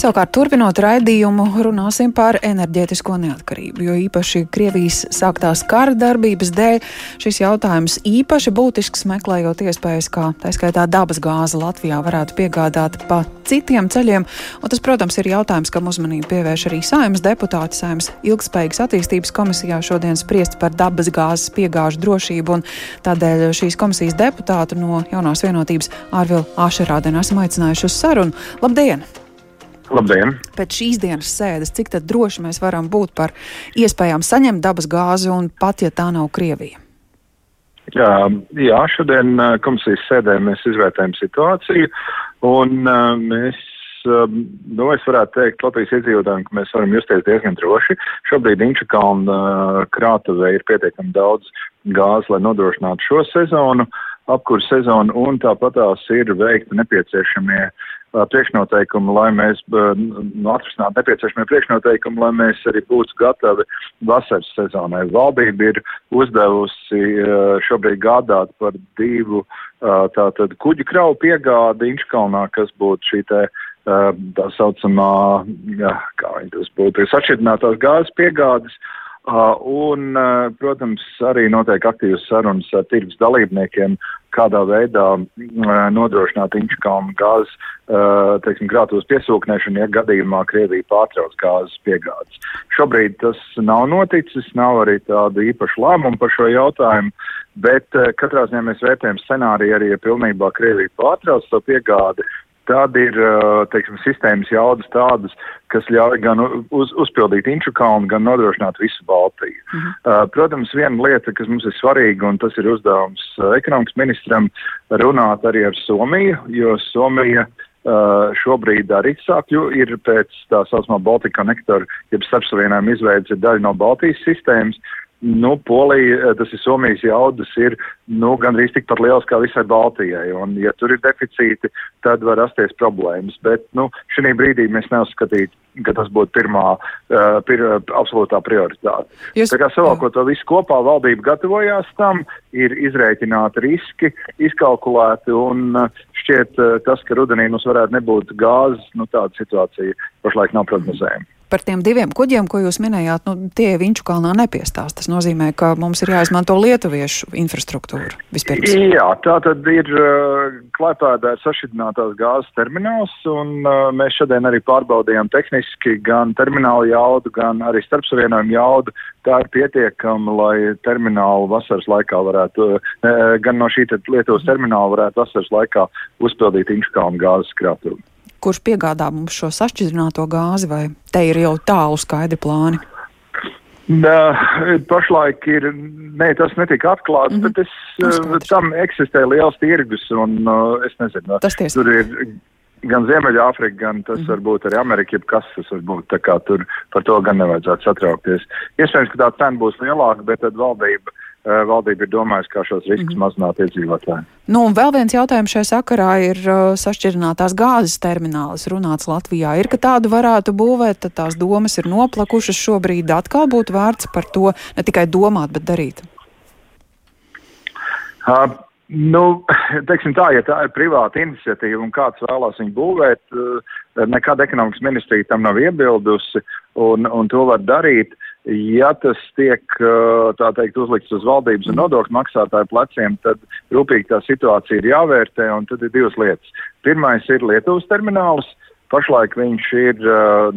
Savukārt, turpinot raidījumu, runāsim par enerģētisko neatkarību, jo īpaši Krievijas sāktās kara darbības dēļ šis jautājums īpaši būtisks, meklējot iespējas, kā tā skaitā dabas gāze Latvijā varētu piegādāt pa citiem ceļiem. Un tas, protams, ir jautājums, kam uzmanību pievērš arī Saimas deputāti Saimas ilgspējīgas attīstības komisijā šodien spriest par dabas gāzes piegāžu drošību, un tādēļ šīs komisijas deputātu no jaunās vienotības Ārvilu Ašerādenu esam aicinājuši uz sarunu. Labdien! Labdien! Pēc šīs dienas sēdes, cik droši mēs varam būt par iespējām saņemt dabas gāzi un pat, ja tā nav Krievija? Jā, jā šodien komisijas sēdē mēs izvērtējam situāciju un mēs, nu, es varētu teikt Latvijas iedzīvotājiem, ka mēs varam justies diezgan droši. Šobrīd Inča kalna krātuvē ir pietiekami daudz gāzes, lai nodrošinātu šo sezonu, apkuru sezonu, un tāpat tās ir veikti nepieciešamie uh, priekšnoteikumi, lai mēs nu, atrisinātu nepieciešamie priekšnoteikumi, lai mēs arī būtu gatavi vasaras sezonai. Valdība ir uzdevusi šobrīd gādāt par divu tātad kuģu kravu piegādi Inčkalnā, kas būtu šī te tā saucamā, jā, kā viņi tas būtu, sašķidrinātās gāzes piegādes. Uh, un, protams, arī notiek aktīvas sarunas ar tirgus dalībniekiem, kādā veidā nodrošināt Inčukām gāzes, teiksim, krātos piesūknēšanu, ja gadījumā Krievija pārtrauc gāzes piegādes. Šobrīd tas nav noticis, nav arī tāda īpaša lēmuma par šo jautājumu, bet katrā ziņā mēs vērtējam scenāriju arī, ja pilnībā Krievija pārtrauc to piegādi, tad ir teiksim, sistēmas jaudas tādas, kas ļauj gan uz, uzpildīt Inču kalnu, gan nodrošināt visu Baltiju. Mm -hmm. Protams, viena lieta, kas mums ir svarīga, un tas ir uzdevums ekonomikas ministram, runāt arī ar Somiju, jo Somija Uh, šobrīd arī sākļu ir pēc tā saucamā Baltika konektora, jeb starpsavienojuma izveidas ir daļa no Baltijas sistēmas, nu, Polija, eh, tas ir Somijas jaudas, ir nu, gandrīz tikpat liels kā visai Baltijai. Un, ja tur ir deficīti, tad var rasties problēmas. Bet nu, šī brīdī mēs neuzskatītu, ka tas būtu pirmā, uh, pir, absolūtā prioritāte. Jūs... Tā kā savākot to visu kopā, valdība gatavojās tam, ir izrēķināti riski, izkalkulēti un uh, šķiet uh, tas, ka rudenī mums varētu nebūt gāzes, nu tāda situācija pašlaik nav prognozējama par tiem diviem kuģiem, ko jūs minējāt, nu, tie Viņu kalnā nepiestās. Tas nozīmē, ka mums ir jāizmanto lietuviešu infrastruktūra vispirms. Jā, tā tad ir uh, klēpēdā sašķidrinātās gāzes termināls, un uh, mēs šodien arī pārbaudījām tehniski gan terminālu jaudu, gan arī starpsavienojumu jaudu. Tā ir pietiekama, lai terminālu vasaras laikā varētu, uh, gan no šī Lietuvas termināla varētu vasaras laikā uzpildīt Inčkalnu gāzes krātuvi kurš piegādā mums šo sašķidrināto gāzi, vai te ir jau tālu skaidri plāni? Nā, pašlaik ir, nē, tas netika atklāts, mm -hmm. bet es, uh, tam eksistē liels tirgus, un uh, es nezinu, tas ties. tur ir gan Ziemeļāfrika, gan tas mm -hmm. varbūt arī Amerika, kas tas var būt, tā kā tur par to gan nevajadzētu satraukties. Iespējams, ka tā cena būs lielāka, bet tad valdība Eh, valdība ir domājusi, kā šos riskus mm -hmm. mazināt iedzīvotājiem. Nu, un vēl viens jautājums šajā sakarā ir uh, sašķirinātās gāzes terminālis runāts Latvijā. Ir, ka tādu varētu būvēt, tad tās domas ir noplakušas šobrīd. Atkal būtu vērts par to ne tikai domāt, bet darīt. Uh, Nu, teiksim tā, ja tā ir privāta iniciatīva un kāds vēlās viņu būvēt, nekāda ekonomikas ministrija tam nav iebildusi un, un to var darīt. Uh, Ja tas tiek, teikt, uzlikts uz valdības un nodokļu maksātāju pleciem, tad rūpīgi tā situācija ir jāvērtē, tad ir divas lietas. Pirmais ir Lietuvas termināls. Pašlaik viņš ir,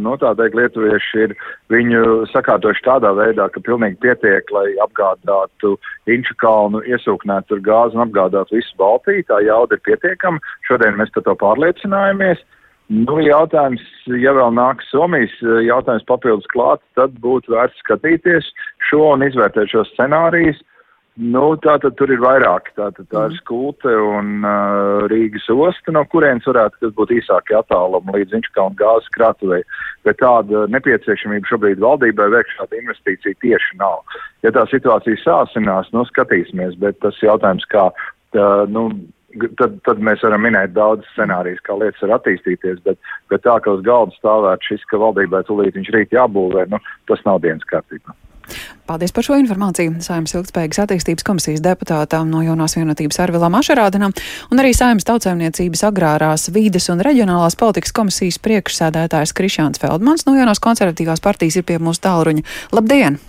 nu tā teikt, lietuvieši ir viņu sakārtojuši tādā veidā, ka pilnīgi pietiek, lai apgādātu Inču kalnu, iesūknētu tur gāzi un apgādātu visu Baltiju. Tā jauda ir pietiekama. Šodien mēs par to pārliecinājāmies. Nu, jautājums, ja vēl nāk Somijas eh, jautājums papildus klāt, tad būtu vērts skatīties šo un izvērtēt šos scenārijus. Nu, tātad tur ir vairāk. Tātad tā ir mhm. skulte un uh, Rīgas osta, no kurienes varētu būt īsākie attālumi līdz Inčkalnu gāzes krātuvei. Bet tāda nepieciešamība šobrīd valdībai veikt šādu investīciju tieši nav. Ja tā situācija sāsinās, nu, skatīsimies, bet tas jautājums, kā, tā, nu, tad, tad mēs varam minēt daudz scenārijas, kā lietas var attīstīties, bet, bet tā, ka uz galda stāvētu šis, ka valdībai tulīt viņš rīt jābūvē, nu, tas nav dienas kārtībā. Paldies par šo informāciju. Saimnes ilgspējīgas attīstības komisijas deputātām no jaunās vienotības Arvilam Ašarādinam un arī Saimnes tautsēmniecības agrārās vīdes un reģionālās politikas komisijas priekšsēdētājs Krišāns Feldmans no jaunās konservatīvās partijas ir pie mūsu tālruņa. Labdien!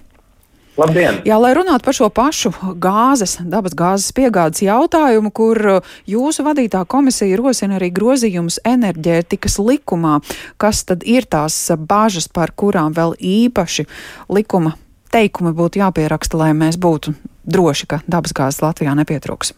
Labdien! Jā, lai runātu par šo pašu gāzes, dabas gāzes piegādes jautājumu, kur uh, jūsu vadītā komisija rosina arī grozījumus enerģētikas likumā, kas tad ir tās bažas, par kurām vēl īpaši likuma teikumi būtu jāpieraksta, lai mēs būtu droši, ka dabas gāzes Latvijā nepietrūks?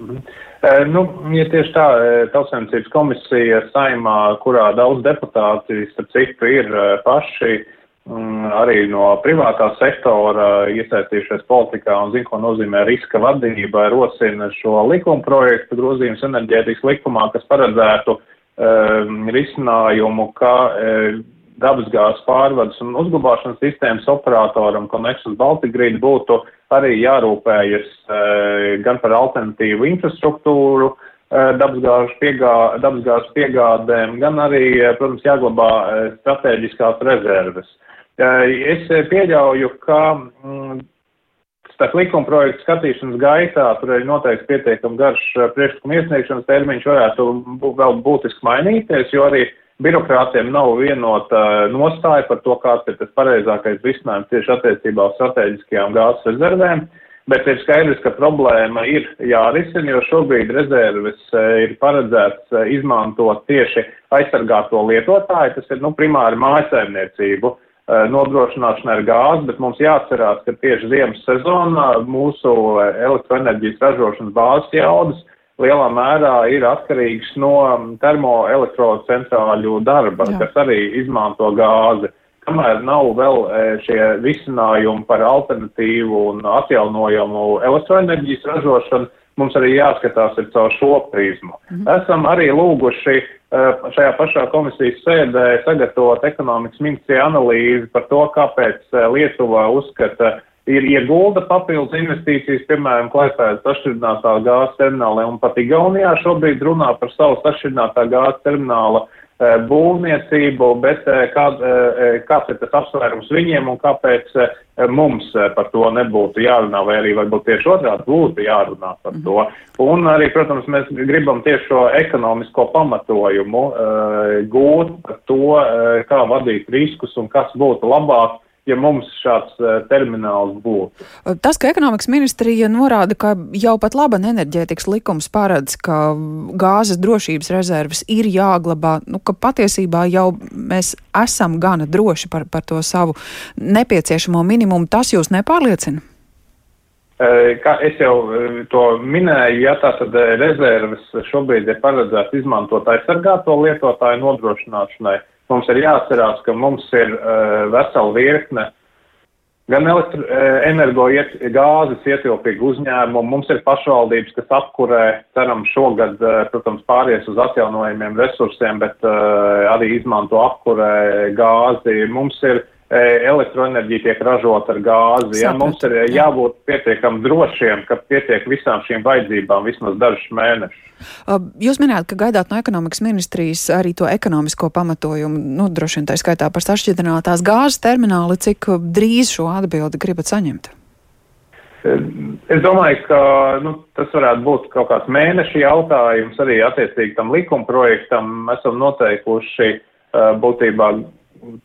Mhm. E, nu, ja tieši tā, e, tautsēmniecības komisija saimā, kurā daudz deputāti, starp citu, ir e, paši Mm, arī no privātā sektora iesaistījušies politikā un zina, ko nozīmē riska vadība, rosina šo likuma projektu grozījums enerģētikas likumā, kas paredzētu um, risinājumu, ka um, dabasgāzes pārvades un uzglabāšanas sistēmas operatoram Connexus Baltic Grid būtu arī jārūpējas uh, gan par alternatīvu infrastruktūru, uh, dabasgāzes piegā, dabas piegādēm, gan arī, protams, jāglabā strateģiskās rezerves. Es pieļauju, ka mm, starp likuma projektu skatīšanas gaitā tur ir noteikti pietiekami garš priekšlikuma iesniegšanas termiņš varētu vēl būtiski mainīties, jo arī birokrātiem nav vienota nostāja par to, kāds ir tas pareizākais risinājums tieši attiecībā uz strateģiskajām gāzes rezervēm. Bet ir skaidrs, ka problēma ir jārisina, jo šobrīd rezerves ir paredzēts izmantot tieši aizsargāto lietotāju, tas ir nu, primāri mājasēmniecību Eh, nodrošināšana ar gāzi, bet mums jāatcerās, ka tieši ziemas sezonā mūsu eh, elektroenerģijas ražošanas bāzes jaudas lielā mērā ir atkarīgs no termoelektrocentrāļu darba, Jā. kas arī izmanto gāzi. Kamēr nav vēl eh, šie risinājumi par alternatīvu un atjaunojamu elektroenerģijas ražošanu, mums arī jāskatās ir caur šo prizmu. Mhm. Esam arī lūguši uh, šajā pašā komisijas sēdē sagatavot ekonomikas ministrija analīzi par to, kāpēc uh, Lietuva uzskata ir iegulda papildus investīcijas, piemēram, Klaipēdas sašķirinātā gāzes terminālē un pat Igaunijā šobrīd runā par savu sašķirinātā gāzes termināla Eh, būvniecību, bet eh, kā, eh, kāds ir tas apsvērums viņiem un kāpēc mums par to nebūtu jārunā, vai arī varbūt tieši otrādi būtu jārunā par to. Un arī, protams, mēs gribam tieši šo ekonomisko pamatojumu gūt par to, kā vadīt riskus un kas būtu labāk ja mums šāds uh, termināls būtu. Tas, ka ekonomikas ministrija norāda, ka jau pat laba enerģētikas likums paredz, ka gāzes drošības rezerves ir jāglabā, nu, ka patiesībā jau mēs esam gana droši par, par to savu nepieciešamo minimumu, tas jūs nepārliecina? Kā es jau to minēju, ja tā tad rezerves šobrīd ir paredzēts izmantot aizsargāto lietotāju nodrošināšanai, Mums ir jāatcerās, ka mums ir uh, vesela virkne gan elektro, uh, energo iet, gāzes ietilpīgu uzņēmumu, mums ir pašvaldības, kas apkurē, ceram šogad, uh, protams, pāries uz atjaunojumiem resursiem, bet uh, arī izmanto apkurē gāzi. Mums ir E, elektroenerģija tiek ražota ar gāzi. Ja? Mums ir jābūt pietiekam drošiem, ka pietiek visām šīm vajadzībām vismaz dažus mēnešus. Jūs minējāt, ka gaidāt no ekonomikas ministrijas arī to ekonomisko pamatojumu, nu, droši vien tā skaitā par sašķidrinātās gāzes termināli, cik drīz šo atbildi gribat saņemt? Es domāju, ka nu, tas varētu būt kaut kāds mēneša jautājums arī attiecīgi tam likuma projektam. Esam noteikuši būtībā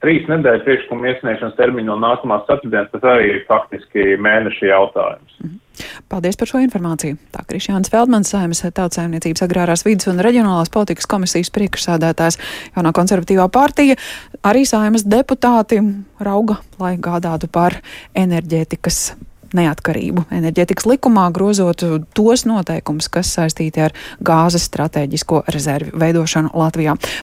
trīs nedēļu priekšlikuma iesniegšanas termiņu no nākamās ceturtdienas, tas arī ir faktiski mēneša jautājums. Mhm. Paldies par šo informāciju. Tā Krišjāns Feldmans, Saimas tautsājumniecības agrārās vidas un reģionālās politikas komisijas priekšsādātājs jaunā konservatīvā partija, arī Saimas deputāti rauga, lai gādātu par enerģētikas neatkarību enerģētikas likumā, grozot tos noteikumus, kas saistīti ar gāzes strateģisko rezervi veidošanu Latvijā.